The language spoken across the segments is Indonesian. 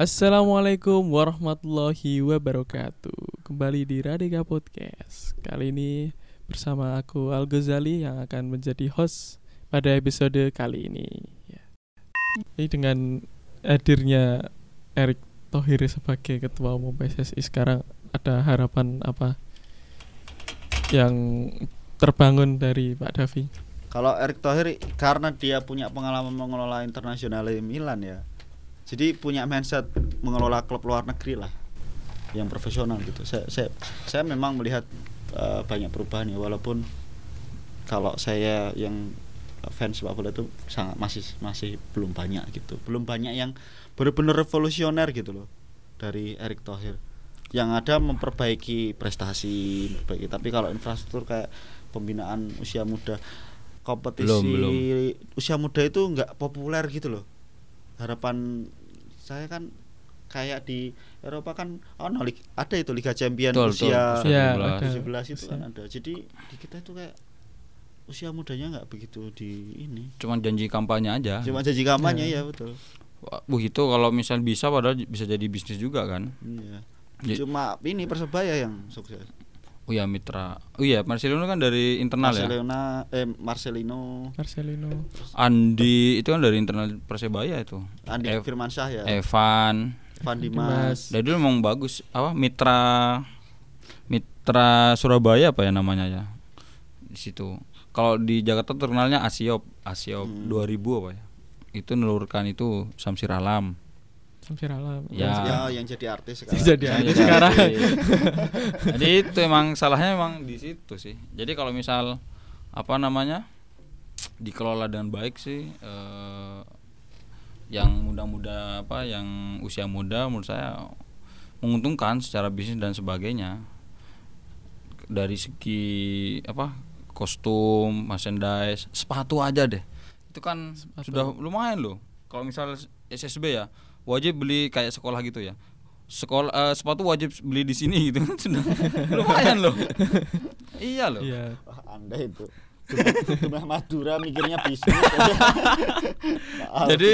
Assalamualaikum warahmatullahi wabarakatuh. Kembali di Radika Podcast. Kali ini bersama aku Al Ghazali yang akan menjadi host pada episode kali ini. Ya. Ini dengan hadirnya Erick Thohir sebagai ketua umum PSSI sekarang ada harapan apa yang terbangun dari Pak Davi? Kalau Erick Thohir karena dia punya pengalaman mengelola internasional Milan ya. Jadi punya mindset mengelola klub luar negeri lah yang profesional gitu. Saya saya, saya memang melihat uh, banyak perubahan ya walaupun kalau saya yang fans sepak bola itu sangat masih masih belum banyak gitu. Belum banyak yang benar-benar revolusioner gitu loh dari Erick Thohir. Yang ada memperbaiki prestasi, memperbaiki. Tapi kalau infrastruktur kayak pembinaan usia muda kompetisi Belum, belum. usia muda itu nggak populer gitu loh harapan saya kan kayak di Eropa kan oh no, ada itu Liga Champion Betul, usia betul. Ya, ada. 17 itu kan ada jadi di kita itu kayak usia mudanya nggak begitu di ini Cuman janji kampanye aja. cuma janji kampanye Ya. ya betul Wah, itu kalau misal bisa padahal bisa jadi bisnis juga kan. iya Ya. cuma ini persebaya yang sukses Oh iya Mitra. Oh iya Marcelino kan dari internal ya. Marcelino eh Marcelino Marcelino. Andi itu kan dari internal Persebaya itu. Andi Ev- Firmansyah ya Evan. Van Dimas. Dimas Dari dulu emang bagus apa Mitra Mitra Surabaya apa ya namanya ya di situ. Kalau di Jakarta terkenalnya Asiop, Asiop Hmm. 2000 apa ya? Itu nelurkan itu Samsir Alam. Samsir Alam. Ya. ya yang jadi artis sekarang Jadi artis jadi sekarang. artis. Jadi itu emang salahnya emang di situ sih. Jadi kalau misal apa namanya dikelola dengan baik sih eh, yang muda-muda apa yang usia muda menurut saya menguntungkan secara bisnis dan sebagainya dari segi apa kostum, merchandise, sepatu aja deh. Itu kan Sepatu. sudah lumayan loh. Kalau misal SSB ya wajib beli kayak sekolah gitu ya. Sekolah eh, sepatu wajib beli di sini gitu kan sudah lumayan loh. iya loh. Iya. Wah, anda itu Cuma Madura mikirnya bisnis Jadi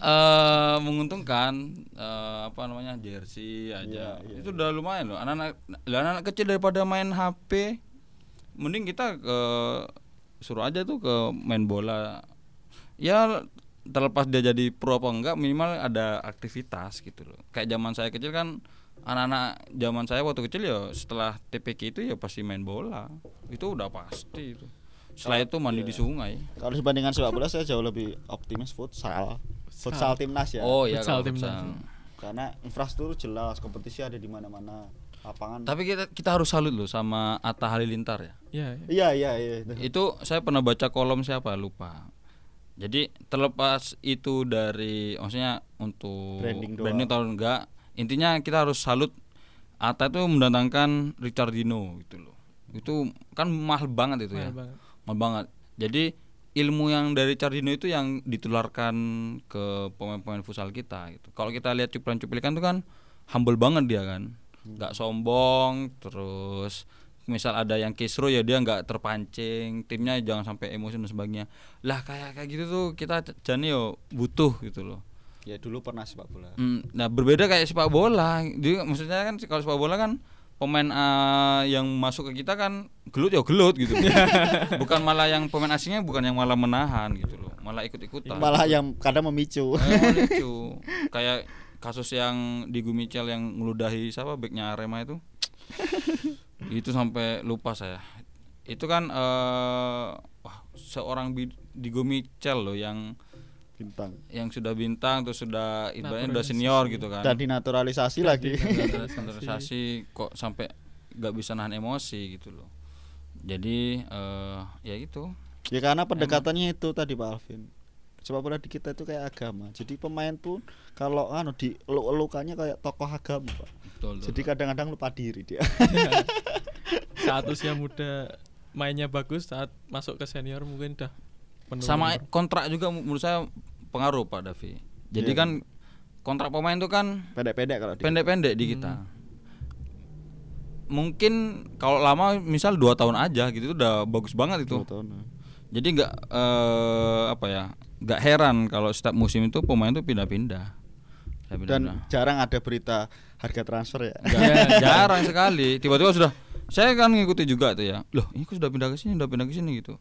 eh menguntungkan eh, apa namanya jersey aja. Iya, iya. Itu udah lumayan loh. Anak-anak lah anak kecil daripada main HP mending kita ke suruh aja tuh ke main bola. Ya terlepas dia jadi pro apa enggak minimal ada aktivitas gitu loh. Kayak zaman saya kecil kan anak-anak zaman saya waktu kecil ya setelah TPK itu ya pasti main bola. Itu udah pasti itu. Setelah itu mandi di sungai. Kalau dibandingkan sepak bola saya jauh lebih optimis futsal Futsal timnas ya Oh iya Futsal timnas. futsal. Karena infrastruktur jelas Kompetisi ada di mana-mana Lapangan Tapi kita kita harus salut loh sama Atta Halilintar ya. Iya. iya. Iya iya iya itu. Itu saya pernah baca kolom siapa lupa. Jadi terlepas itu dari maksudnya untuk Branding doang. branding atau enggak, intinya kita harus salut Atta itu mendatangkan Richardino gitu loh. Itu kan mahal banget itu ya. Mahal banget. Mahal banget. Jadi ilmu yang dari Richardino itu yang ditularkan ke pemain-pemain futsal kita gitu. Kalau kita lihat cuplikan-cuplikan itu kan humble banget dia kan. nggak sombong terus misal ada yang kisru ya dia nggak terpancing timnya jangan sampai emosi dan sebagainya. Lah kayak kayak gitu tuh kita jani yo butuh gitu loh. Ya dulu pernah sepak bola. Hmm, nah berbeda kayak sepak bola. Jadi maksudnya kan kalau sepak bola kan pemain eh, yang masuk ke kita kan gelut ya gelut gitu. Bukan malah yang pemain asingnya bukan yang malah menahan gitu loh. Malah ikut ikutan Malah yang kadang memicu. Lucu kayak kasus yang di Gumichel yang ngeludahi siapa backnya Arema itu itu sampai lupa saya. Itu kan eh wah seorang bi- di Gumichel loh yang Bintang. yang sudah bintang terus sudah ibaratnya udah Naturalisasi. senior gitu kan. Dan dinaturalisasi lagi. standarisasi kok sampai nggak bisa nahan emosi gitu loh. Jadi eh ya gitu Ya karena pendekatannya itu tadi Pak Alvin. Sepak bola di kita itu kayak agama. Jadi pemain pun kalau anu di elukannya kayak tokoh agama Pak. Betul, betul. Jadi kadang-kadang lupa diri dia Saat usia muda mainnya bagus, saat masuk ke senior mungkin udah menurun. sama kontrak juga menurut saya pengaruh Pak Davi jadi Iya. kan kontrak pemain itu kan Pendek-pendek kalau pendek-pendek di kita mungkin kalau lama misal dua tahun aja gitu itu udah bagus banget itu Dua tahun, nah. jadi nggak eh, apa ya nggak heran kalau setiap musim itu pemain tuh pindah-pindah Dan jarang ada berita harga transfer ya. Ja- jarang sekali. Tiba-tiba sudah saya kan ngikuti juga tuh ya. Loh, ini kok sudah pindah ke sini, sudah pindah ke sini gitu.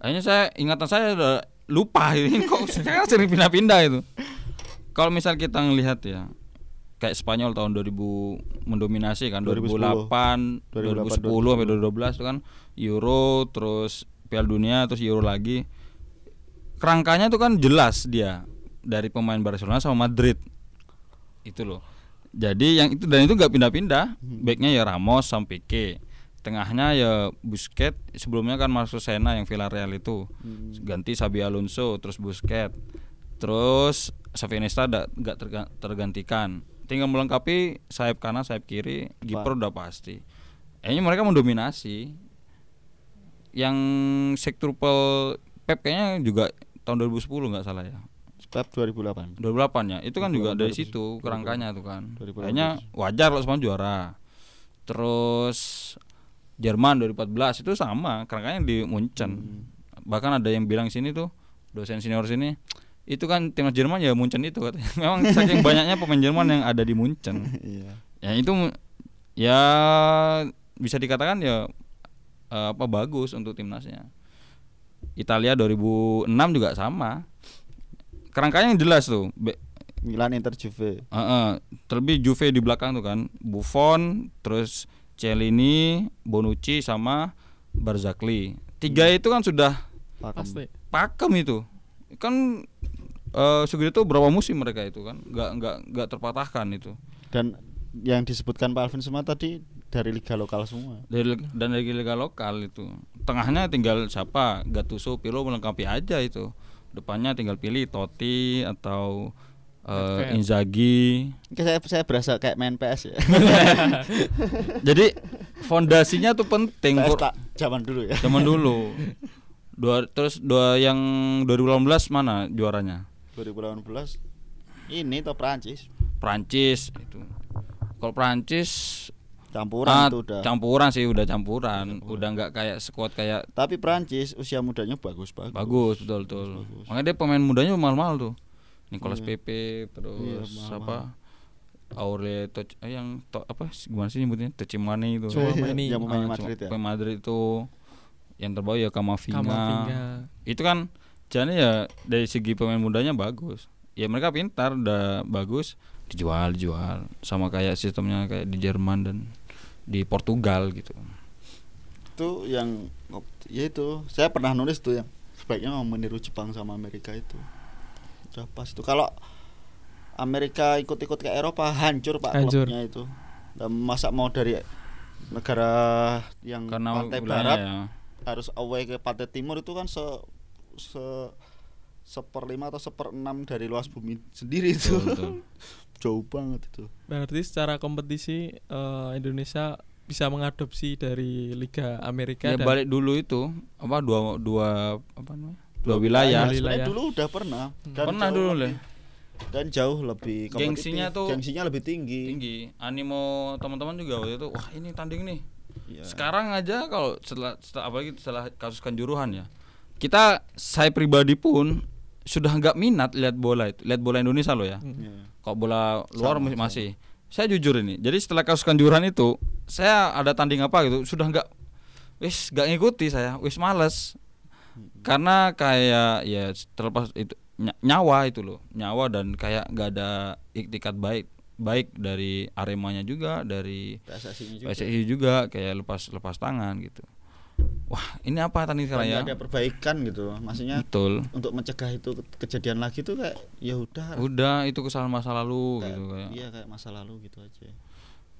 Akhirnya saya ingatan saya udah lupa ini kok saya sering pindah-pindah itu. Kalau misal kita ngelihat ya kayak Spanyol tahun 2000 mendominasi kan 2008, 2010 2008, sampai 2012 itu kan Euro terus Piala Dunia terus Euro lagi. Kerangkanya tuh kan jelas dia dari pemain Barcelona sama Madrid. Itu loh. Jadi yang itu dan itu nggak pindah-pindah. Backnya ya Ramos sama Pique. Tengahnya ya Busquets. Sebelumnya kan Marcos Sena yang Villarreal itu. Ganti Xabi Alonso terus Busquets. Terus da- nggak terga- tergantikan. Tinggal melengkapi sayap kanan, sayap kiri, kiper udah pasti. Kayaknya mereka mendominasi. Yang sektrupel Pep kayaknya juga tahun 2010 nggak salah ya. Pep 2008. 2008 ya itu kan juga 2008, dari 2008. situ kerangkanya tuh kan 2008. kayaknya wajar kalau Spanyol juara terus Jerman 2014 itu sama kerangkanya di Munchen Hmm. bahkan ada yang bilang sini tuh dosen senior sini itu kan timnas Jerman ya Munchen itu katanya memang saking banyaknya pemain Jerman yang ada di Munchen Iya. ya itu ya bisa dikatakan ya eh, apa bagus untuk timnasnya Italia 2006 juga sama kerangkanya yang jelas tuh Be- Milan Inter Juve. Heeh, terlebih Juve di belakang tuh kan Buffon terus Cellini Bonucci sama Barzagli. Tiga itu kan sudah Pakem. Pasti. pakem itu. Kan eh Sugito tuh berapa musim mereka itu kan? Nggak nggak nggak terpatahkan itu. Dan yang disebutkan Pak Alvin semua tadi dari liga lokal semua. dari dan dari liga lokal itu. Tengahnya tinggal siapa? Gattuso Pirlo melengkapi aja itu. Depannya tinggal pilih Totti atau eh, Nedved. Inzaghi Oke, saya saya berasa kayak main PS ya. jadi fondasinya tuh penting PS tak zaman dulu ya. zaman dulu dua terus dua yang 2018 mana juaranya 2018 ini toh Prancis Prancis itu kalau Prancis campuran ah, itu udah. campuran sih udah campuran udah nggak kayak squad kayak Tapi Prancis usia mudanya bagus bagus. bagus betul betul bagus. makanya dia pemain mudanya mahal-mahal tuh Nicolas Iya. Pepe terus mahal-mahal. apa Aurelio Toch eh, yang to, apa gimana sih nyebutnya Tocimane itu Chouamani. Yang pemain Ah, Madrid cuma- ya. pemain Madrid itu yang terbaik ya Kamavinga. Kamavinga. Itu kan jadi ya dari segi pemain mudanya bagus. Ya mereka pintar udah bagus dijual dijual sama kayak sistemnya kayak di Jerman dan di Portugal gitu. Itu yang ya itu saya pernah nulis tuh yang sebaiknya mau meniru Jepang sama Amerika itu. Udah pas itu kalau Amerika ikut-ikut ke Eropa hancur Pak Hancur. klubnya itu. Dan masa mau dari negara yang Karena pantai barat ya. harus away ke pantai timur itu kan se se seperlima atau seperenam dari luas bumi sendiri itu Betul, betul. jauh banget itu Berarti secara kompetisi eh, Indonesia bisa mengadopsi dari Liga Amerika Ya dan balik dulu itu apa dua dua apa namanya? Dua wilayah. Sebenarnya wilayah. dulu udah pernah dan Pernah dulu lebih- lah. dan jauh lebih kompetitif. Gengsinya tuh gengsinya lebih tinggi, Tinggi. Animo teman-teman juga waktu itu wah ini tanding nih. Iya. Sekarang aja kalau setelah, setelah apalagi setelah kasus kanjuruhan ya. Kita saya pribadi pun sudah nggak minat lihat bola itu, lihat bola Indonesia loh ya. Iya. Kalau bola luar Sama, masih masih. Saya jujur ini. Jadi setelah kasus kanjuruhan itu, saya ada tanding apa gitu, sudah nggak wis nggak ngikuti saya, wis males. Karena kayak ya terlepas itu ny- nyawa itu loh, nyawa dan kayak nggak ada iktikat baik baik dari Aremanya juga, dari PSSI-nya juga. PSSI juga kayak lepas lepas tangan gitu. Wah, ini apa tanding sekarang ya? Ada perbaikan gitu maksudnya Betul. untuk mencegah itu ke- kejadian lagi tuh kayak ya udah Udah itu kesalahan masa lalu kayak- gitu kayak. iya kayak masa lalu gitu aja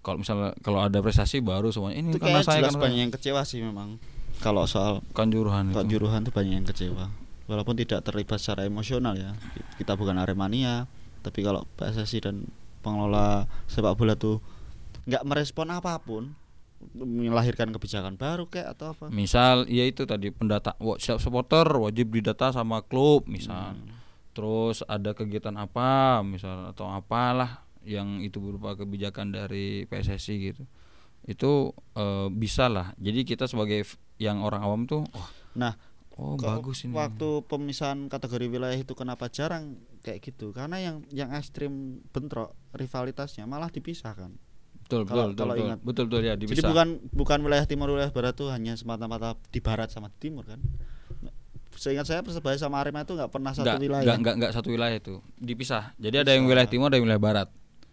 Kalau misalnya kalau ada prestasi baru semuanya ini itu karena saya jelas kan banyak yang kecewa sih memang kalau soal kanjuruhan itu. kanjuruhan tuh banyak yang kecewa walaupun tidak terlibat secara emosional ya kita bukan Aremania tapi kalau PSSI dan pengelola sepak bola tuh nggak merespon apa pun melahirkan kebijakan baru kayak atau apa Misal ya itu tadi pendata wa- setiap supporter wajib didata sama klub misal. Hmm. Terus ada kegiatan apa misal atau apalah yang itu berupa kebijakan dari PSSI gitu. Itu eh, bisa lah. Jadi kita sebagai yang orang awam tuh wah nah Oh, bagus ini. Waktu pemisahan kategori wilayah itu kenapa jarang kayak gitu? Karena yang yang ekstrim bentrok rivalitasnya malah dipisahkan. Betul, kalau- betul, betul, kalau betul, ingat. betul, betul ya Jadi dipisah. bukan bukan wilayah timur wilayah barat tuh hanya semata-mata di barat sama di timur kan. Seingat saya Persebaya sama Arema itu nggak pernah satu Nggak- wilayah. nggak- nggak- nggak satu wilayah itu dipisah. Jadi ada yang wilayah timur, ada yang wilayah barat.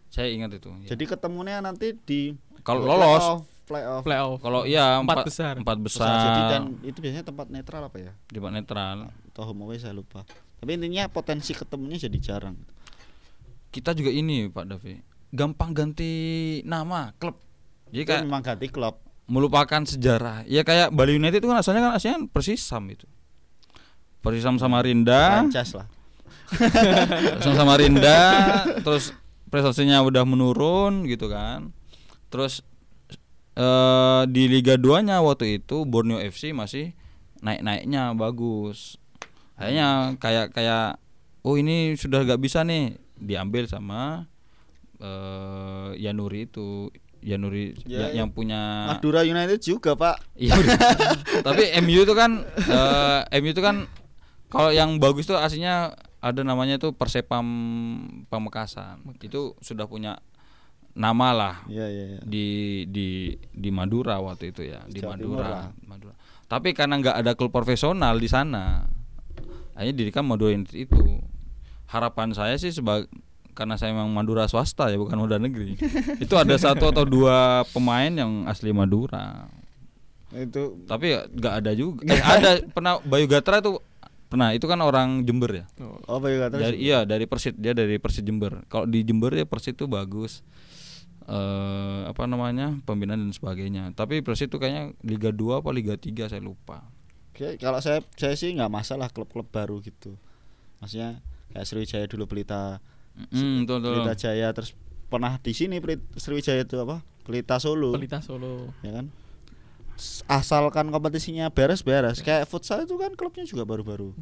Saya ingat itu. ya. Jadi ketemunya nanti di kalau lolos, playoff. Playoff. kalau iya Empat empat, besar. empat besar. Jadi besar, dan itu biasanya tempat netral apa ya? di tempat netral. Atau home away saya lupa. Tapi intinya potensi ketemunya jadi jarang. Kita juga ini Pak Davi, gampang ganti nama klub. Jadi kayak memang ganti klub. melupakan sejarah. Ya kayak Bali United itu kan asalnya kan asalnya Persisam itu. Persisam Samarinda, Franchise lah. Persisam Samarinda, terus prestasinya udah menurun gitu kan. Terus eh di Liga 2-nya waktu itu Borneo FC masih naik-naiknya bagus. Kayaknya kayak kayak oh ini sudah gak bisa nih diambil sama eh Yanuri itu. Yanuri Ya, ya- ya. yang punya Madura United juga, Pak. Iya. Tapi MU itu kan eh, MU itu kan kalau yang bagus tuh aslinya ada namanya tuh Persepam Pamekasan. Itu sudah punya nama lah Iya, iya, iya. di di di Madura waktu itu ya, di Jawa Timur Madura. lah. Madura. Tapi karena nggak ada klub profesional di sana, akhirnya dirikan Madura itu. Harapan saya sih sebagai karena saya memang Madura swasta ya bukan Madura negeri. itu ada satu atau dua pemain yang asli Madura Itu tapi ya nggak ada juga eh, ada pernah Bayu Gatra tuh pernah itu kan orang Jember ya Oh, oh Bayu Gatra dari iya dari Persit dia dari Persit Jember kalau di Jember ya Persit tuh bagus eh apa namanya pembinaan dan sebagainya tapi Persit tuh kayaknya Liga 2 apa Liga 3 saya lupa Oke, kalau saya saya sih nggak masalah klub-klub baru gitu. Maksudnya kayak Sriwijaya dulu Pelita, Hmm, betul, betul. Pelita Jaya terus pernah di sini Sriwijaya itu apa? Pelita Solo, Pelita Solo. ya kan? Asalkan kompetisinya beres-beres. Kayak futsal itu kan klubnya juga baru-baru.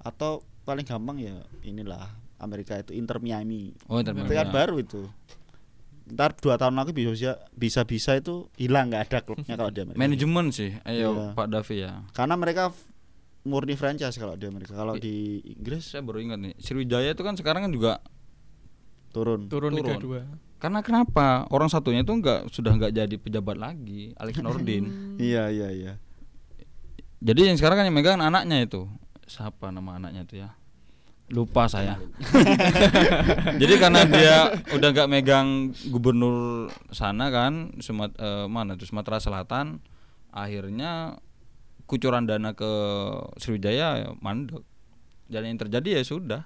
Atau paling gampang ya inilah Amerika itu Inter Miami. oh Inter Itu Miami, kan ya. baru itu. Ntar dua tahun lagi bisa bisa bisa itu hilang nggak ada klubnya kalau di Amerika. manajemen sih ayo Iya. Pak Davi ya Karena mereka murni franchise kalau di Amerika. Kalau I- di Inggris saya baru ingat nih Sriwijaya itu kan sekarang kan juga turun. Turun, Liga Turun. 2. karena kenapa orang satunya itu nggak sudah nggak jadi pejabat lagi Alex Nordin Iya iya iya. Jadi yang sekarang kan yang megang anaknya itu. Siapa nama anaknya itu ya? Lupa saya. Jadi karena dia udah nggak megang gubernur sana kan, Sumat eh, mana tuh Sumatera Selatan, akhirnya kucuran dana ke Sriwijaya ya mandek. Dan yang terjadi ya sudah,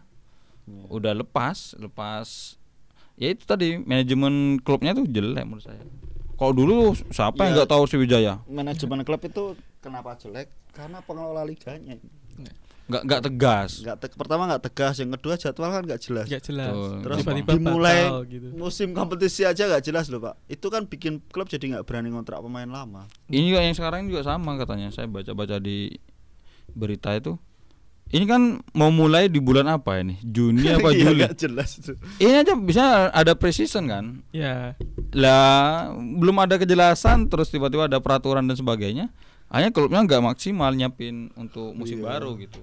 Iya. udah lepas, lepas. Ya itu tadi manajemen klubnya tuh jelek menurut saya. Kalau dulu siapa yang Ya. nggak tahu Sriwijaya? Manajemen klub itu kenapa jelek? Karena pengelola liganya. Nggak nggak tegas. Nggak te- pertama nggak tegas, yang kedua jadwal kan nggak jelas. Gak jelas. Betul. Terus Tiba-tiba dimulai batal gitu. musim kompetisi aja nggak jelas loh pak. Itu kan bikin klub jadi nggak berani ngontrak pemain lama. Ini juga yang sekarang juga sama katanya. Saya baca-baca di berita itu. Ini kan mau mulai di bulan apa ini? Juni apa Iya, Juli? nggak jelas itu. Ini aja bisa ada precision kan? Ya, Lah belum ada kejelasan terus tiba-tiba ada peraturan dan sebagainya. Hanya klubnya nggak maksimal nyiapin untuk musim Iya. baru gitu.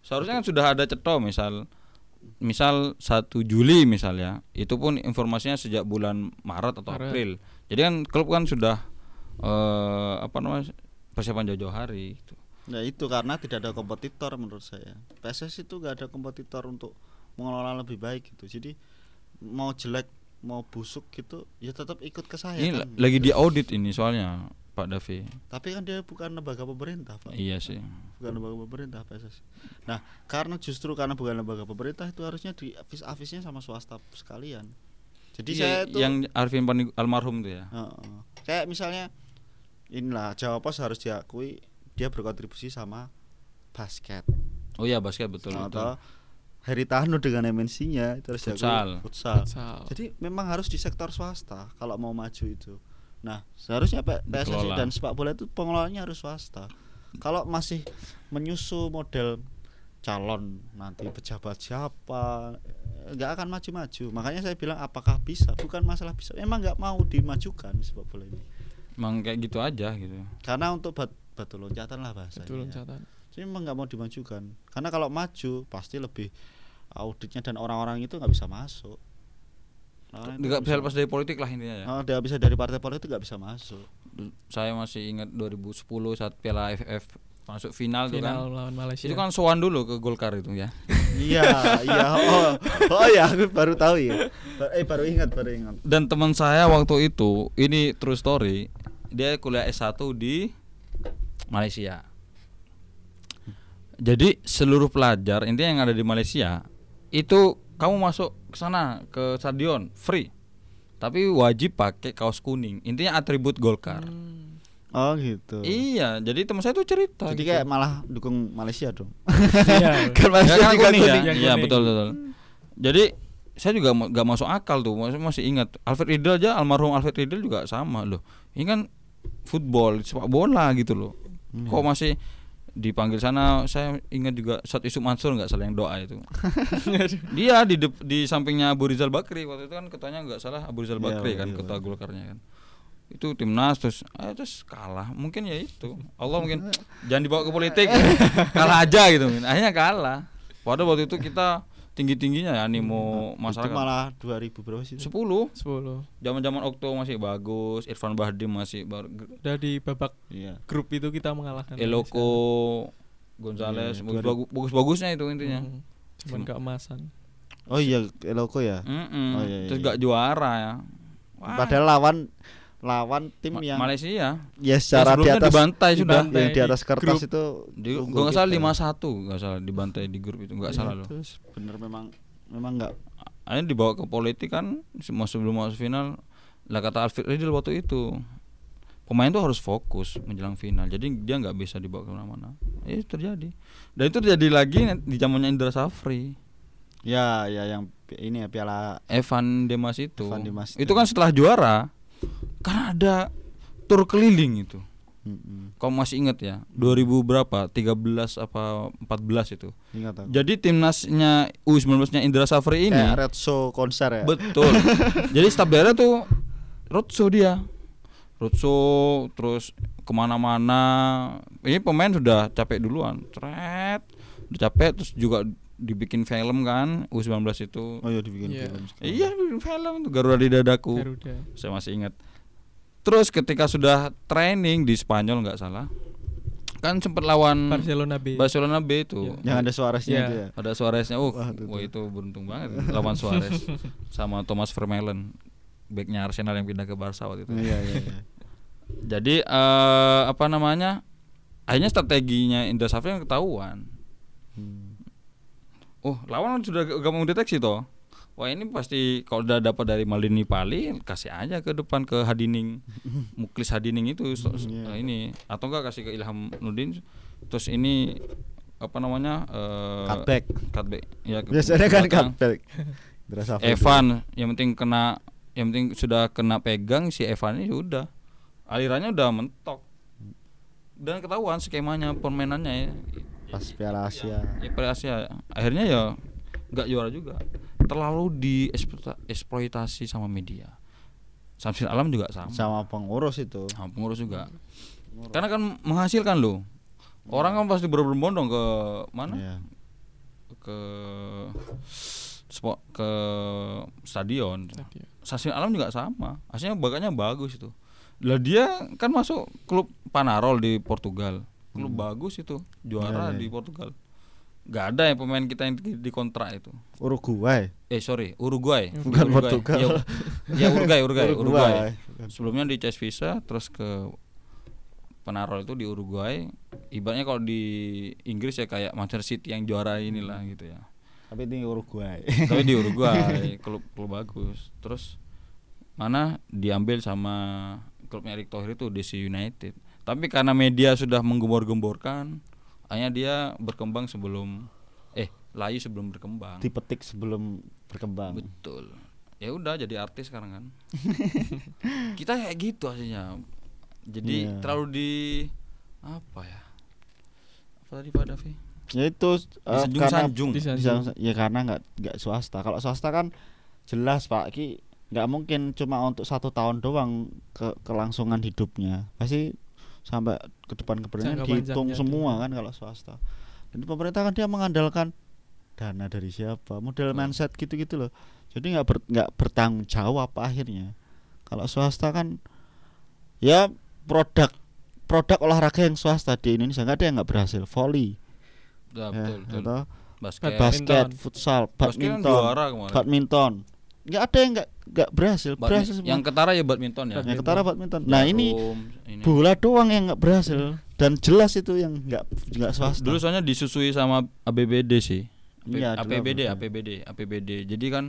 Seharusnya kan sudah ada ceto misal misal 1 Juli misalnya. Itu pun informasinya sejak bulan Maret atau Maret. April. Jadi kan klub kan sudah eh apa namanya persiapan jauh-jauh hari gitu. Nah itu karena tidak ada kompetitor menurut saya. PSS itu nggak ada kompetitor untuk mengelola lebih baik gitu. Jadi mau jelek mau busuk gitu ya tetap ikut ke saya. Ini kan, la- gitu. lagi di audit ini soalnya Pak Davi. Tapi kan dia bukan lembaga pemerintah pak. Iya sih. bukan lembaga pemerintah PSSI. Nah, karena justru karena bukan lembaga pemerintah itu harusnya di afis-afisnya sama swasta sekalian. Jadi Iya, saya itu yang Arvin Pani- almarhum tuh ya. Heeh. kayak misalnya inilah Jawa Pos harus diakui dia berkontribusi sama basket Oh iya basket betul atau betul. Haritano dengan MNC-nya itu harus diakui Futsal. futsal. futsal. Jadi memang harus di sektor swasta kalau mau maju itu. Nah, seharusnya PSSI Dikelola. dan sepak bola itu pengelolanya harus swasta. Kalau masih menyusu model calon nanti pejabat siapa nggak akan maju-maju. Makanya saya bilang apakah bisa? Bukan masalah bisa. Memang nggak mau dimajukan sepak bola ini. Emang kayak gitu aja gitu. Karena untuk bat batu loncatan lah bahasanya. Betul loncatan. Jadi memang nggak mau dimajukan. Karena kalau maju pasti lebih auditnya dan orang-orang itu nggak bisa masuk. Itu nggak bisa lepas dari politik lah intinya ya Oh, bisa dari partai politik nggak bisa masuk. saya masih ingat 2010 saat Piala AFF masuk final, tuh Final kan lawan Malaysia. itu kan sowan dulu ke Golkar itu ya iya, iya. Oh, oh ya, aku baru tahu ya. Eh baru ingat, baru ingat. dan teman saya waktu itu ini true story dia kuliah S1 di Malaysia jadi seluruh pelajar intinya yang ada di Malaysia itu kamu masuk ke sana ke stadion free tapi wajib pakai kaos kuning intinya atribut Golkar Hmm. Oh gitu. iya jadi teman saya tuh cerita Jadi gitu. kayak malah dukung Malaysia dong. Iya. kan Ya Malaysia kan juga kuning ya? Iya kuning. betul betul. Jadi saya juga gak masuk akal tuh, masih masih ingat Alfred Riedel aja almarhum Alfred Riedel juga sama loh. Ini kan football, sepak bola gitu loh. Hmm. Kok masih dipanggil sana? Saya ingat juga saat Yusuf Mansur nggak salah yang doa itu. Dia di dep- di sampingnya Abu Rizal Bakri waktu itu kan ketuanya nggak salah Abu Rizal Iya, Bakri kan iya, ketua iya. Golkarnya kan. Itu timnas terus eh, terus kalah. Mungkin ya itu. Allah mungkin jangan dibawa ke politik. kalah aja gitu. Akhirnya kalah. Padahal waktu itu kita tinggi-tingginya ya animo Itu masyarakat. malah 2000 berapa sih? 10 10. Zaman-zaman Okto masih bagus, Irfan Bahdim masih baru Udah di babak Iya. grup itu kita mengalahkan. Eloko Gonzales Iya, bagus, bagus bagusnya itu intinya. Hmm. Cuman keemasan. Oh iya, Eloko ya. Mm-mm. Oh, iya, iya, Terus iya. gak juara ya. Wah, Padahal lawan lawan tim Ma- yang Malaysia ya secara di sebelumnya atas dibantai sudah. dibantai. yang di atas di kertas grup. itu Di, gua nggak salah kita. 5-1 nggak salah dibantai di grup itu nggak Iya, salah loh. Terus bener memang memang enggak Akhirnya dibawa ke politik kan semua sebelum masuk final lah kata Alfred Riedel waktu itu pemain tuh harus fokus menjelang final jadi dia nggak bisa dibawa ke mana-mana ya itu terjadi dan itu terjadi lagi di zamannya Indra Safri ya ya yang ini ya piala Evan Dimas itu Evan Dimas itu itu. kan setelah juara kan ada tur keliling itu Mm-mm. kamu masih ingat ya 2000 berapa 13 apa 14 itu ingat aku jadi timnasnya U19 nya Indra Safri ini kayak red show konser ya Betul. Jadi staf daerah tuh roadshow dia. Roadshow terus ke mana-mana. Ini pemain sudah capek duluan. Tret. Udah capek terus juga dibikin film kan U19 itu. oh iya dibikin Iya. film sekarang. Iya bikin film tuh Garuda di dadaku. Garuda. Saya masih ingat. Terus ketika sudah training di Spanyol nggak salah, kan sempat lawan Barcelona B. Barcelona B itu. yang ada suaranya Iya. itu ya Ada Suareznya. Oh, Wah, wah, itu itu beruntung banget lawan Suarez sama Thomas Vermaelen, backnya Arsenal yang pindah ke Barca waktu itu. iya iya iya Jadi eh, apa namanya? Akhirnya strateginya Indra Safri ketahuan. Hmm. Oh, lawan sudah g- gampang deteksi toh. Wah ini pasti kalau udah dapat dari Maldini Pali kasih aja ke depan ke Hadining Muklis Hadining itu so- so- Iya. eh, ini atau enggak kasih ke Ilham Nudin terus ini apa namanya eh, Cutback. cutback ya biasanya kan cutback? Evan yang penting kena yang penting sudah kena pegang si Evan ini sudah alirannya udah mentok dan ketahuan skemanya permainannya ya pas Piala Asia. Ya Piala Asia. Akhirnya ya nggak juara juga. Terlalu dieksploitasi sama media. Samsul Alam juga sama. Sama pengurus itu. Sama pengurus juga. Karena kan menghasilkan loh. Orang kan pasti berbondong ke mana? Iya. ke spot ke stadion. Samsul Alam juga sama. Aslinya bakatnya bagus itu. Lah dia kan masuk klub Panarol di Portugal klub bagus itu juara Iya, iya. di Portugal. Nggak ada ya pemain kita yang di, di kontrak itu. Uruguay. Eh sorry Uruguay. Bukan Portugal. ya, ya Uruguay Uruguay Uruguay. Uruguay. sebelumnya di Chess Visa terus ke Penarol itu di Uruguay. Ibaratnya kalau di Inggris ya kayak Manchester City yang juara inilah gitu ya. Tapi ini Uruguay. Tapi di Uruguay klub klub bagus. Terus mana diambil sama klubnya Erick Thohir itu DC United tapi karena media sudah menggembor-gemborkan hanya dia berkembang sebelum eh layu sebelum berkembang. Dipetik sebelum berkembang. Betul. Ya udah jadi artis sekarang kan. Kita kayak gitu aslinya. Jadi Iya. terlalu di apa ya? Apa tadi Pak Davi? Ya itu eh, karena disanjung-sanjung Disanjung. Ya karena nggak nggak swasta. Kalau swasta kan jelas pak ki nggak mungkin cuma untuk satu tahun doang ke kelangsungan hidupnya. Pasti sampai ke depan keberanian dihitung semua kan kalau swasta. Dan pemerintah kan dia mengandalkan dana dari siapa model Hmm. mindset gitu-gitu loh. Jadi nggak ber- nggak bertanggung jawab akhirnya. Kalau swasta kan ya produk produk olahraga yang swasta di Indonesia nggak ada yang nggak berhasil. Volley Ya, ya, betul, betul. atau Basket. basket futsal kan badminton badminton. Nggak ada yang nggak nggak berhasil Badmi- berhasil semua yang ketara ya badminton ya. yang ketara badminton nah ini Jarum, ini. bola doang yang nggak berhasil dan jelas itu yang nggak nggak swasta Dulu soalnya disusui sama ABBD sih. AP- Iya, dulu APBD, APBD. APBD, APBD. Jadi kan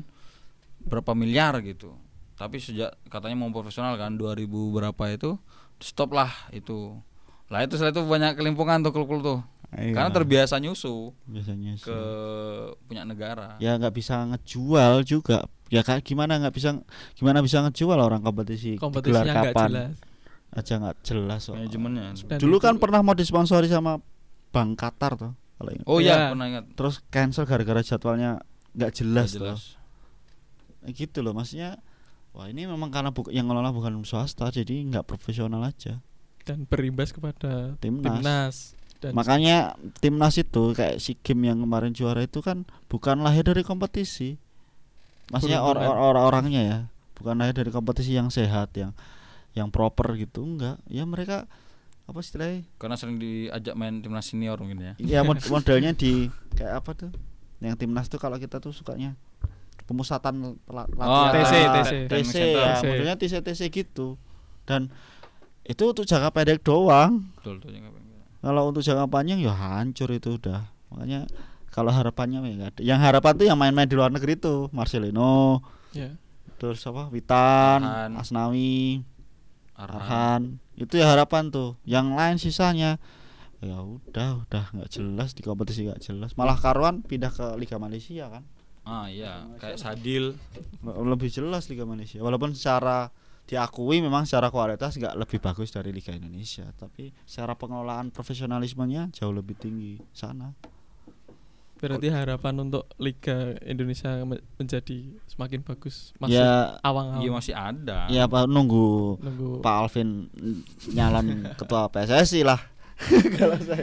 berapa miliar gitu. Tapi sejak katanya mau profesional kan 2000 berapa itu stop lah itu. Lah itu setelah itu banyak kelimpungan tuh klub-klub tuh. Iya, Karena terbiasa nyusu biasanya sih. ke punya negara. ya nggak bisa ngejual juga ya kayak gimana nggak bisa gimana bisa ngejual orang kompetisi kompetisinya nggak kapan jelas aja nggak jelas soal. Manajemennya. Dulu itu- kan pernah mau disponsori sama Bank Qatar tuh kalau ingat. Oh Iya. iya, pernah ingat. terus cancel gara-gara jadwalnya nggak jelas, jelas. Eh, gitu loh maksudnya wah ini memang karena bu- yang ngelola bukan swasta jadi nggak profesional aja dan berimbas kepada timnas, timnas dan makanya timnas itu kayak si game yang kemarin juara itu kan bukan lahir dari kompetisi maksudnya or- Peruntungan. or- orang-orangnya ya. Bukan lahir dari kompetisi yang sehat yang yang proper gitu enggak. Ya mereka apa istilahnya? Karena sering diajak main timnas senior mungkin ya. ya mod- modelnya di kayak apa tuh? Yang timnas tuh kalau kita tuh sukanya pemusatan Oh, latihan. TC, Ah, TC. TC Training ya modelnya TC TC gitu. Dan itu untuk jangka pendek doang. Betul apa- kalau untuk jangka panjang ya hancur itu udah. Makanya kalau harapannya ya ada. Yang harapan tuh yang main-main di luar negeri tuh Marcelino ya terus apa Witan Arhan. Asnawi Arhan. Arhan. Itu ya harapan tuh. Yang lain sisanya ya udah udah nggak jelas di kompetisi nggak jelas. Malah Karuan pindah ke Liga Malaysia kan? Ah iya, kayak Sadil. Le- lebih jelas Liga Malaysia. Walaupun secara diakui memang secara kualitas nggak lebih bagus dari Liga Indonesia tapi secara pengelolaan profesionalismenya jauh lebih tinggi sana berarti harapan untuk Liga Indonesia me- menjadi semakin bagus masuk ya awang-awang? Iya masih ada. ya Pak nunggu nunggu. Pak Alvin nyalon ketua PSSI lah.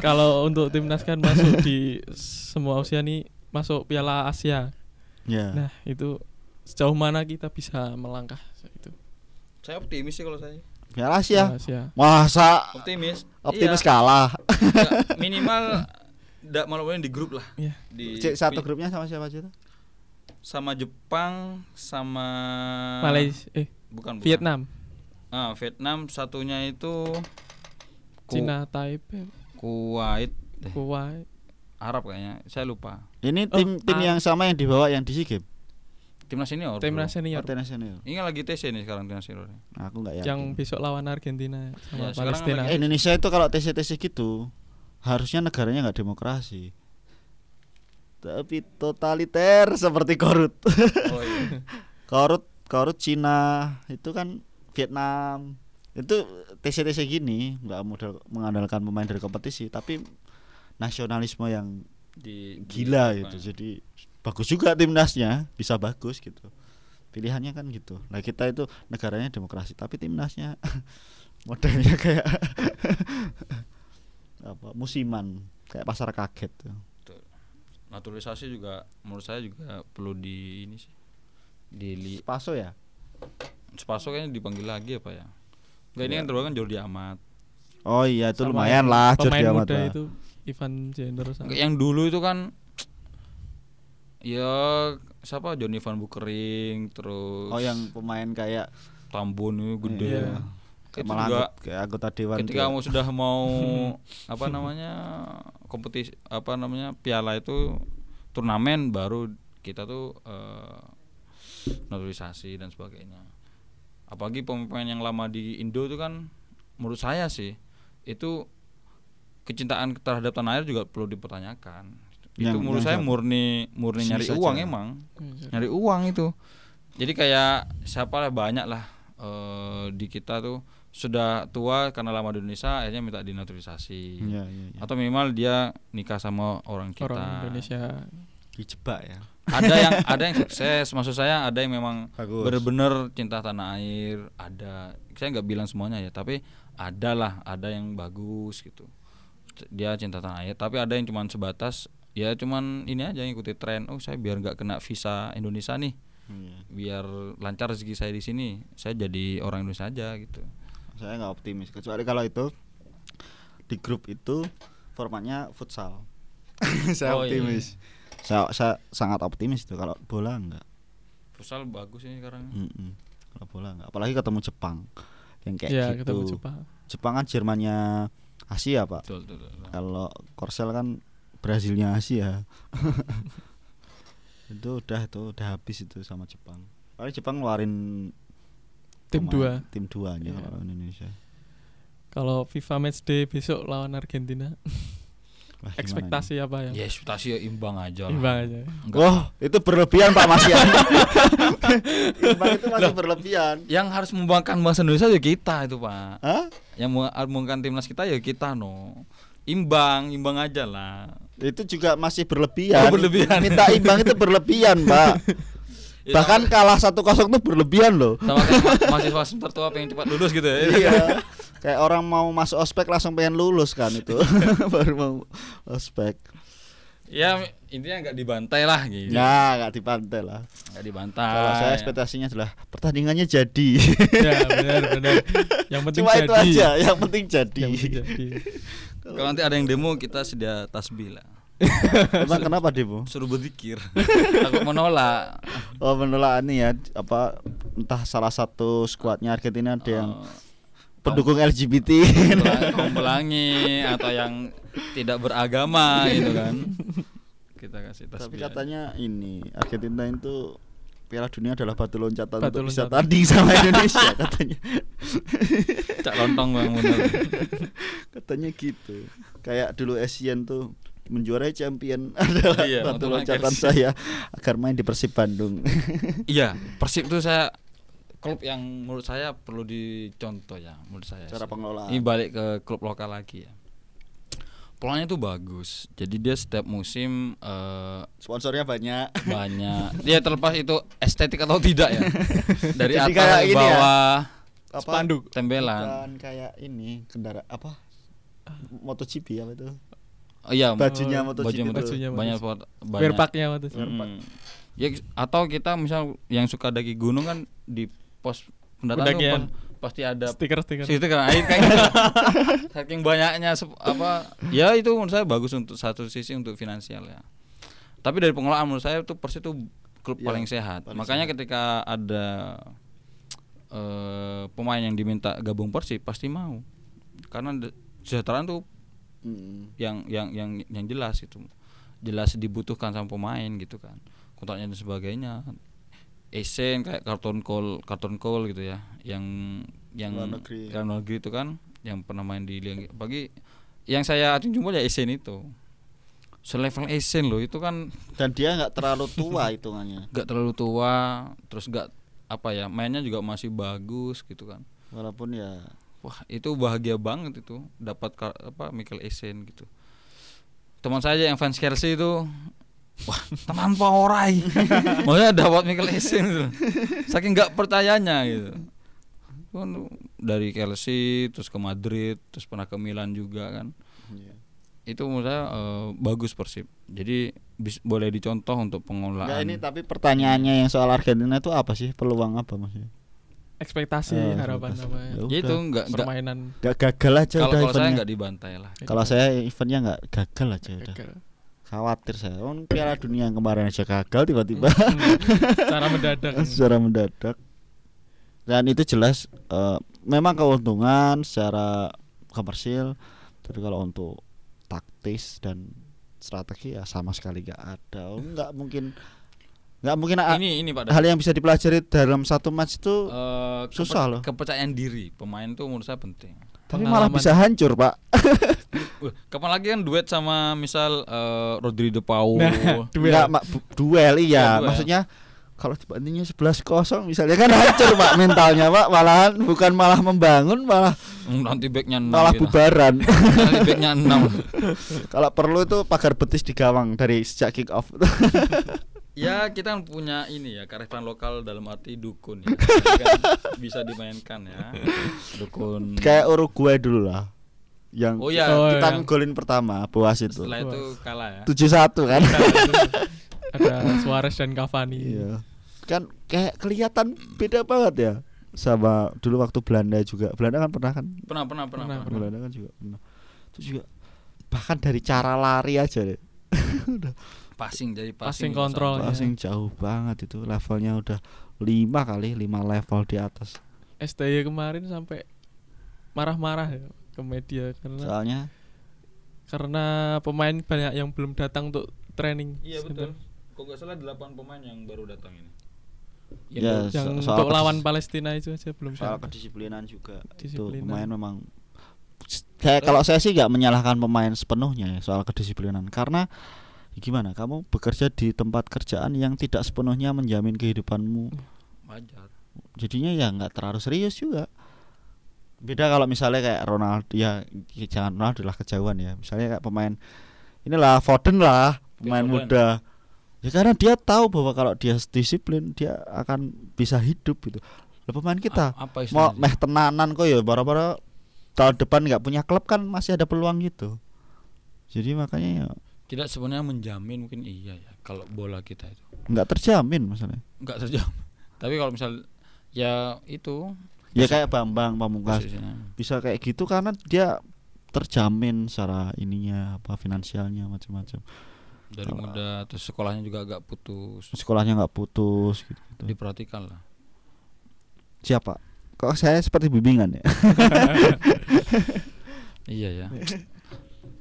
Kalau untuk timnas kan masuk di semua usia nih masuk Piala Asia. Ya nah itu sejauh mana kita bisa melangkah itu? Saya optimis sih kalau saya. Piala Asia? Piala Asia. Masa Optimis. optimis Iya. kalah? Ya, minimal ndak malu di grup lah. Iya. Di satu grupnya sama siapa aja tuh sama Jepang sama Malaysia eh bukan, bukan. Vietnam Ah, Vietnam satunya itu Ku- Cina Taipei Kuwait eh, Kuwait Arab kayaknya. Saya lupa. ini Oh, tim tim ah. yang sama yang dibawa yang di SEA Games Timnas senior. timnas bro. senior Oh, timnas senior. Ini kan lagi TC nih sekarang timnas senior. aku nggak yakin yang besok lawan Argentina sama Ya, sekarang Palestina lagi- Eh, Indonesia itu kalau TC TC gitu harusnya negaranya nggak demokrasi. Tapi totaliter seperti korut. Oh iya. korut korut Cina itu kan Vietnam. Itu TC TC gini nggak modal mengandalkan pemain dari kompetisi tapi nasionalisme yang Di gila di- gitu. jadi bagus juga timnasnya bisa bagus gitu. Pilihannya kan gitu. Nah kita itu negaranya demokrasi tapi timnasnya modelnya kayak apa musiman kayak pasar kaget tuh. naturalisasi juga menurut saya juga perlu di ini sih di li, Spaso ya? Spaso kayaknya dipanggil lagi apa ya? Enggak ini kan terbaru kan Jordi Amat. Oh iya itu Sama lumayan lah Jordi Amat muda lah. itu Ivan Jenner sama Enggak, yang dulu itu kan ya siapa? Johnny Van Bukering terus oh yang pemain kayak Tambun itu gede. Iya. Itu malah juga kayak anggota dewan ketika kamu sudah mau apa namanya kompetisi apa namanya piala itu turnamen baru kita tuh eh, naturalisasi dan sebagainya apalagi pemain yang lama di Indo itu kan menurut saya sih itu kecintaan terhadap tanah air juga perlu dipertanyakan itu Yang- menurut yang saya siapa? murni murni nyari saja. uang emang Iya. nyari uang itu jadi kayak siapa lah banyak lah eh, di kita tuh sudah tua karena lama di Indonesia akhirnya minta dinaturalisasi Iya, iya, iya. atau minimal dia nikah sama orang kita. Orang Indonesia. Dijebak ya? Ada yang ada yang sukses. Maksud saya ada yang memang bagus. bener-bener cinta tanah air ada. Saya nggak bilang semuanya ya tapi ada lah ada yang bagus gitu. Dia cinta tanah air tapi ada yang cuman sebatas ya cuman ini aja ngikuti tren. Oh saya biar nggak kena visa Indonesia nih. Iya. biar lancar rezeki saya di sini. Saya jadi orang Indonesia aja gitu Saya nggak optimis kecuali kalau itu di grup itu formatnya futsal. saya Oh, iya. optimis. Saya, saya sangat optimis itu kalau bola enggak. futsal bagus ini sekarang Mm-mm. Kalau bola enggak. Apalagi ketemu Jepang yang kayak ya gitu. ketemu Jepang Jepang kan Jermannya Asia pak. betul betul, betul. Kalau Korsel kan Brazilnya Asia. itu udah itu udah habis itu sama Jepang. Paling Jepang ngeluarin tim dua tim duanya Iya. kalau Indonesia. kalau FIFA Matchday besok lawan Argentina Wah, ekspektasi apa ya ya ekspektasi ya imbang aja lah. imbang aja Enggak. Wah, itu berlebihan Pak Masian. Imbang itu masih berlebihan. yang harus membanggakan bahasa Indonesia ya kita itu pak Hah? yang mau membanggakan timnas kita ya kita no imbang imbang aja lah Itu juga masih berlebihan. Oh, berlebihan. Minta imbang itu berlebihan, Pak. Ya, Bahkan kalah 1-0 itu berlebihan loh. sama kayak ma- mahasiswa semester tua pengen cepat lulus gitu ya iya. Kayak orang mau masuk ospek langsung pengen lulus kan itu. Baru mau ospek. ya intinya nggak dibantai lah gitu Ya, nggak dipantai lah. nggak dibantai Kalau saya ekspektasinya adalah pertandingannya jadi. ya benar benar yang penting Cuma jadi itu aja, yang penting jadi. yang penting jadi kalau nanti ada yang demo kita sedia tasbih lah Emang kenapa Demo? suruh berzikir takut menolak Oh menolak ini ya apa entah salah satu skuadnya Argentina ada yang Oh, pendukung LGBT. pelang- kaum pelangi atau yang tidak beragama gitu kan kita kasih tasbih Tapi aja. katanya ini Argentina itu Piala Dunia adalah batu loncatan Batu untuk bisa tanding sama Indonesia katanya. cak lontong bang bener katanya gitu. Kayak dulu Asian tuh menjuarai champion adalah Iya, batu loncatan saya agar main di Persib Bandung. iya persib tuh saya klub yang menurut saya perlu dicontoh ya menurut saya Cara pengelolaan. ini balik ke klub lokal lagi ya polanya tuh bagus jadi dia setiap musim eh, Sponsornya banyak. banyak dia terlepas itu estetik atau tidak ya dari Jadi atas ini ya, bawah Apa? Spanduk. tembelan Bukan kayak ini kendara apa? MotoGP apa itu? Oh, iya Bajunya Oh, MotoGP baju itu. Bajunya banyak MotoGP. banyak wear packnya waktu itu. Mm. Ya atau kita misal yang suka daki gunung kan di pos pendataan tuh pasti ada stiker stiker situ kan air kayak gitu. saking banyaknya apa ya itu menurut saya bagus untuk satu sisi untuk finansial ya tapi dari pengelolaan menurut saya itu Persib itu klub Ya, paling sehat paling makanya sehat. ketika ada eh, pemain yang diminta gabung Persib pasti mau karena kesejahteraan tuh Mm. yang yang yang yang jelas itu jelas dibutuhkan sama pemain gitu kan kontraknya dan sebagainya Esen kayak karton call karton call gitu ya yang yang Luar negeri. luar negeri itu kan yang pernah main di Liga pagi yang saya acung jumpa ya Esen itu selevel Esen loh itu kan Dan dia nggak terlalu tua hitungannya. gak terlalu tua terus gak apa ya mainnya juga masih bagus gitu kan Walaupun ya wah itu bahagia banget itu dapat apa Michael Essien gitu. Teman saya yang fans Chelsea itu wah teman porai maksudnya dapat Michael Essien gitu. Saking nggak percayanya gitu. Kan dari Chelsea terus ke Madrid terus pernah ke Milan juga kan. Iya. itu menurut saya eh, bagus Persib. Jadi bis- boleh dicontoh untuk pengelolaan. Nggak, ini tapi pertanyaannya yang soal Argentina itu apa sih? Peluang apa maksudnya? Ekspektasi Eh, harapan apa ya udah. itu nggak nggak permainan Gak gagal aja kalau udah kalau saya eventnya. nggak dibantai lah Kalau saya eventnya nggak gagal aja udah. gagal. Khawatir saya. Oh, Piala Dunia yang kemarin aja gagal tiba-tiba cara mendadak secara mendadak. Dan itu jelas eh, memang keuntungan secara komersil, tapi kalau untuk taktis dan strategi ya sama sekali nggak ada. Oh, nggak mungkin nggak mungkin ini ini Pak hal yang bisa dipelajari dalam satu match itu Eh, susah loh. Kepercayaan diri pemain tuh menurut saya penting. tapi malah bisa hancur, Pak. Kapan lagi kan duet sama misal eh, Rodri De Paul. Nah, duel. Nggak, ma- duel iya. Ya, duel. Maksudnya kalau dibandingnya 11 kosong misalnya kan hancur pak mentalnya pak malahan bukan malah membangun malah Hmm, nanti backnya enam malah kita. bubaran nanti backnya enam kalau perlu itu pagar betis di gawang dari sejak kick off ya kita kan punya ini ya kearifan lokal dalam arti dukun ya. Kan bisa dimainkan ya. Dukun. Kayak Uruguay dulu lah. Yang oh ya Oh, kita iya. ngegolin pertama Boas itu. Setelah itu kalah ya. tujuh satu kan. Ada Suarez dan Cavani. Iya. Kan kayak kelihatan beda banget ya sama dulu waktu Belanda juga. Belanda kan pernah kan? Pernah pernah pernah, Pernah, pernah. Belanda kan juga pernah. Itu juga bahkan dari cara lari aja deh passing jadi Passing passing, kontrol. Iya. passing jauh banget itu levelnya udah lima kali lima level di atas STY kemarin sampai marah-marah ya ke media karena soalnya karena pemain banyak yang belum datang untuk training iya betul kok nggak salah 8 pemain yang baru datang ini Ya, yang so- soal untuk lawan Palestina itu aja belum soal datang. kedisiplinan juga Disiplinan. itu pemain memang saya kalau saya sih nggak menyalahkan pemain sepenuhnya ya soal kedisiplinan karena gimana? Kamu bekerja di tempat kerjaan yang tidak sepenuhnya menjamin kehidupanmu. Wajar. Jadinya ya nggak terlalu serius juga. Beda kalau misalnya kayak Ronaldo ya jangan Ronaldo lah kejauhan ya. Misalnya kayak pemain inilah Foden lah pemain Foden. muda. Ya karena dia tahu bahwa kalau dia disiplin dia akan bisa hidup gitu. Lah pemain kita A- apa mau meh tenanan kok ya bara-bara tahun depan nggak punya klub kan masih ada peluang gitu. Jadi makanya ya tidak sebenarnya menjamin mungkin iya ya kalau bola kita itu. Nggak terjamin masalahnya? Nggak terjamin. Tapi kalau misal ya itu. Ya kayak Bambang Pamungkas. Bisa kayak gitu karena dia terjamin secara ininya apa finansialnya macam-macam. Dari Kalau- muda terus sekolahnya juga agak putus. Sekolahnya nggak putus gitu, diperhatikan lah. Siapa? Kok saya seperti bimbingan ya? Iya ya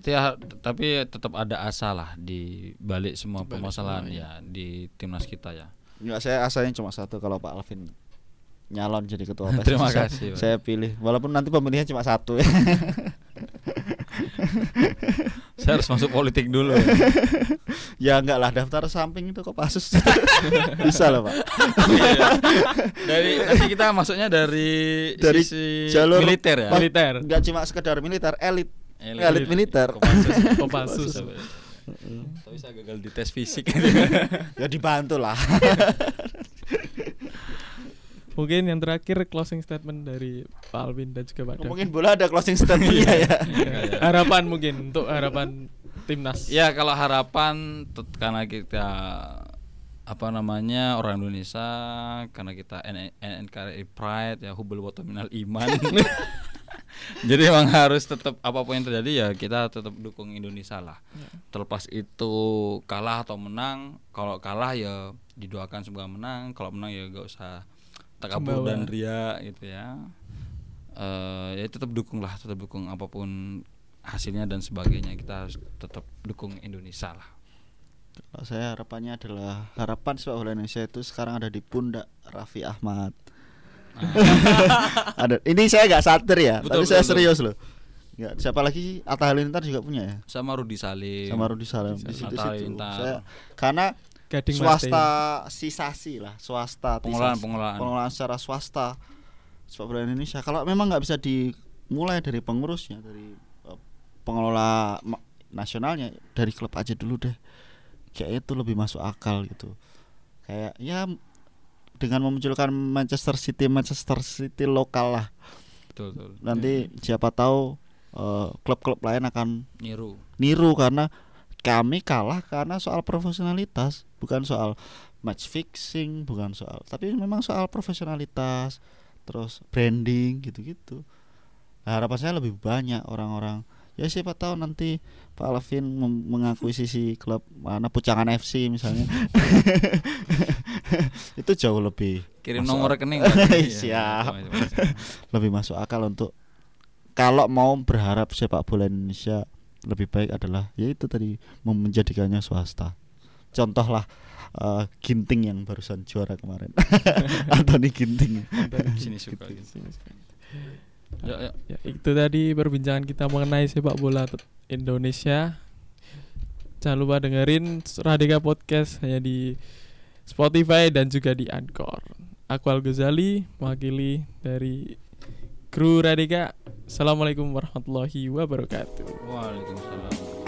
Ya, tapi tetap ada asa lah di balik semua Di balik permasalahan semua, ya di timnas kita ya. nggak saya asanya cuma satu kalau Pak Alvin nyalon jadi ketua PSSI Terima saya- kasih, Pak. saya pilih walaupun nanti pemilihan cuma satu ya Saya harus masuk politik dulu. ya enggak lah daftar samping itu kok pasus bisa loh Pak Iya. dari nanti kita masuknya dari Dari sisi jalur militer ya. Militer. nggak cuma sekedar militer elit Elit. elit militer Kopassus. Kopassus. Tapi saya gagal di tes fisik. ya dibantu lah Mungkin yang terakhir closing statement dari Pak Alvin dan juga Pak mungkin bola ada closing statementnya ya Iya. harapan mungkin untuk harapan timnas. ya kalau harapan karena kita apa namanya orang Indonesia karena kita N- NNKRI Pride ya hubul wa minal iman. Jadi emang harus tetap apa pun yang terjadi ya kita tetap dukung Indonesia lah. Terlepas itu kalah atau menang, kalau kalah ya didoakan semoga menang, kalau menang ya gak usah takabur dan ria gitu ya. Eh ya tetap dukung lah, tetap dukung apa pun hasilnya dan sebagainya kita harus tetap dukung Indonesia lah. Kalau saya harapannya adalah harapan sepak bola Indonesia itu sekarang ada di pundak Raffi Ahmad. ada ini saya nggak satir ya, Betul, tapi saya betul, serius loh. Nggak, siapa lagi Atta Halilintar juga punya ya, Sama Rudi Salim. sama Rudi Rudi di Salim. situ Atta situ. Saya karena Gading swasta sisasi lah, swasta Pengelolaan, tisasi. pengelolaan. pengelolaan secara swasta sepak bola Indonesia. Kalau memang nggak bisa dimulai dari pengurusnya, dari eh, pengelola nasionalnya, dari klub aja dulu deh. Kayak itu lebih masuk akal gitu. Kayak ya dengan memunculkan Manchester City Manchester City lokal lah. Betul, betul. Nanti siapa tahu eh, klub-klub lain akan Niru. niru karena kami kalah karena soal profesionalitas bukan soal match fixing bukan soal tapi memang soal profesionalitas terus branding gitu-gitu nah, harapan saya lebih banyak orang-orang ya siapa tahu nanti Pak Alvin mem- mengakuisisi klub mana Pucangan FC misalnya itu jauh lebih Kirim nomor rekening. Siap. Iya, macam-macam. lebih masuk akal untuk kalau mau berharap sepak bola Indonesia lebih baik adalah yaitu tadi menjadikannya swasta. Contohlah eh, Ginting yang barusan juara kemarin. Anthony Ginting. Sini suka. Sini, sini. Ya, ya. ya itu tadi perbincangan kita mengenai sepak bola Indonesia. Jangan lupa dengerin Radika Podcast hanya di Spotify dan juga di Anchor. Aku Al Ghazali mewakili dari kru Radika. Assalamualaikum warahmatullahi wabarakatuh. Waalaikumsalam.